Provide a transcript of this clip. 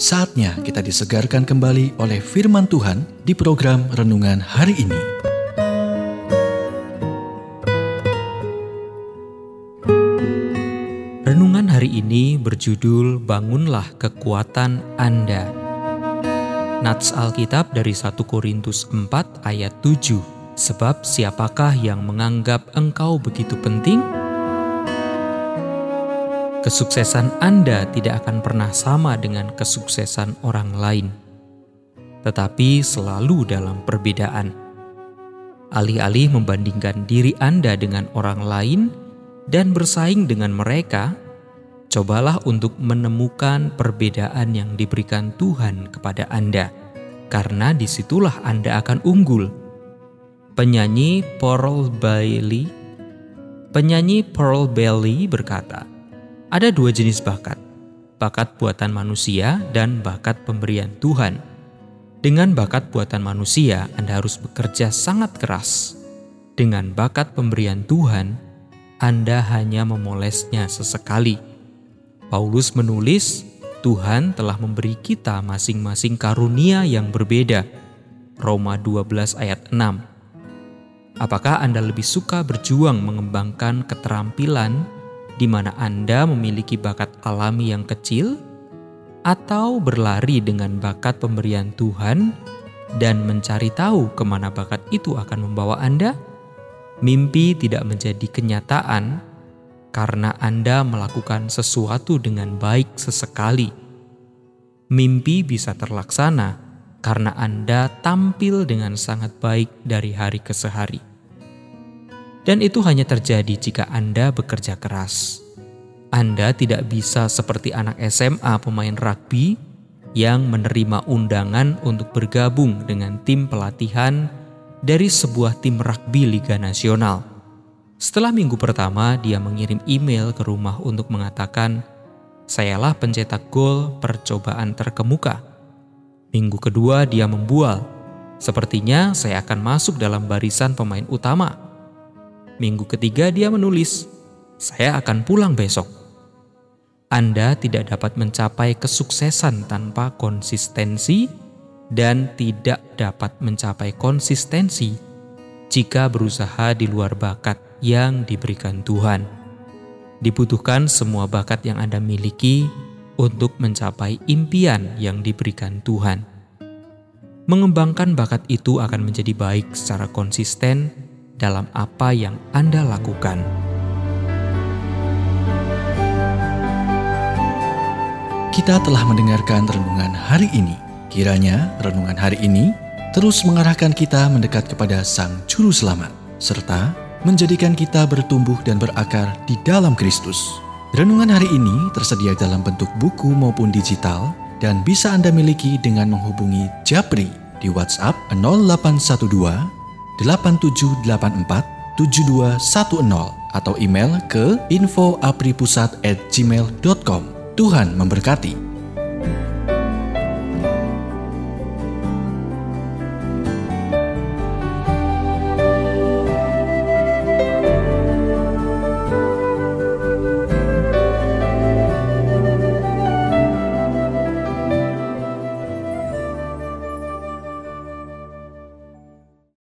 Saatnya kita disegarkan kembali oleh firman Tuhan di program renungan hari ini. Renungan hari ini berjudul Bangunlah Kekuatan Anda. Nats Alkitab dari 1 Korintus 4 ayat 7. Sebab siapakah yang menganggap engkau begitu penting? Kesuksesan Anda tidak akan pernah sama dengan kesuksesan orang lain, tetapi selalu dalam perbedaan. Alih-alih membandingkan diri Anda dengan orang lain dan bersaing dengan mereka, cobalah untuk menemukan perbedaan yang diberikan Tuhan kepada Anda, karena di situlah Anda akan unggul. Penyanyi Pearl Bailey Penyanyi Pearl Bailey berkata, ada dua jenis bakat, bakat buatan manusia dan bakat pemberian Tuhan. Dengan bakat buatan manusia, Anda harus bekerja sangat keras. Dengan bakat pemberian Tuhan, Anda hanya memolesnya sesekali. Paulus menulis, Tuhan telah memberi kita masing-masing karunia yang berbeda. Roma 12 ayat 6. Apakah Anda lebih suka berjuang mengembangkan keterampilan di mana Anda memiliki bakat alami yang kecil, atau berlari dengan bakat pemberian Tuhan dan mencari tahu ke mana bakat itu akan membawa Anda? Mimpi tidak menjadi kenyataan karena Anda melakukan sesuatu dengan baik sesekali. Mimpi bisa terlaksana karena Anda tampil dengan sangat baik dari hari ke hari. Dan itu hanya terjadi jika Anda bekerja keras. Anda tidak bisa seperti anak SMA pemain rugby yang menerima undangan untuk bergabung dengan tim pelatihan dari sebuah tim rugby Liga Nasional. Setelah minggu pertama, dia mengirim email ke rumah untuk mengatakan, "Sayalah pencetak gol percobaan terkemuka." Minggu kedua, dia membual, "Sepertinya saya akan masuk dalam barisan pemain utama." Minggu ketiga dia menulis, "Saya akan pulang besok." Anda tidak dapat mencapai kesuksesan tanpa konsistensi dan tidak dapat mencapai konsistensi jika berusaha di luar bakat yang diberikan Tuhan. Dibutuhkan semua bakat yang Anda miliki untuk mencapai impian yang diberikan Tuhan. Mengembangkan bakat itu akan menjadi baik secara konsisten dalam apa yang Anda lakukan. Kita telah mendengarkan renungan hari ini. Kiranya renungan hari ini terus mengarahkan kita mendekat kepada Sang Juru Selamat, serta menjadikan kita bertumbuh dan berakar di dalam Kristus. Renungan hari ini tersedia dalam bentuk buku maupun digital dan bisa Anda miliki dengan menghubungi Japri di WhatsApp 0812 8784 7210 atau email ke infoapripusat@gmail.com. Tuhan memberkati.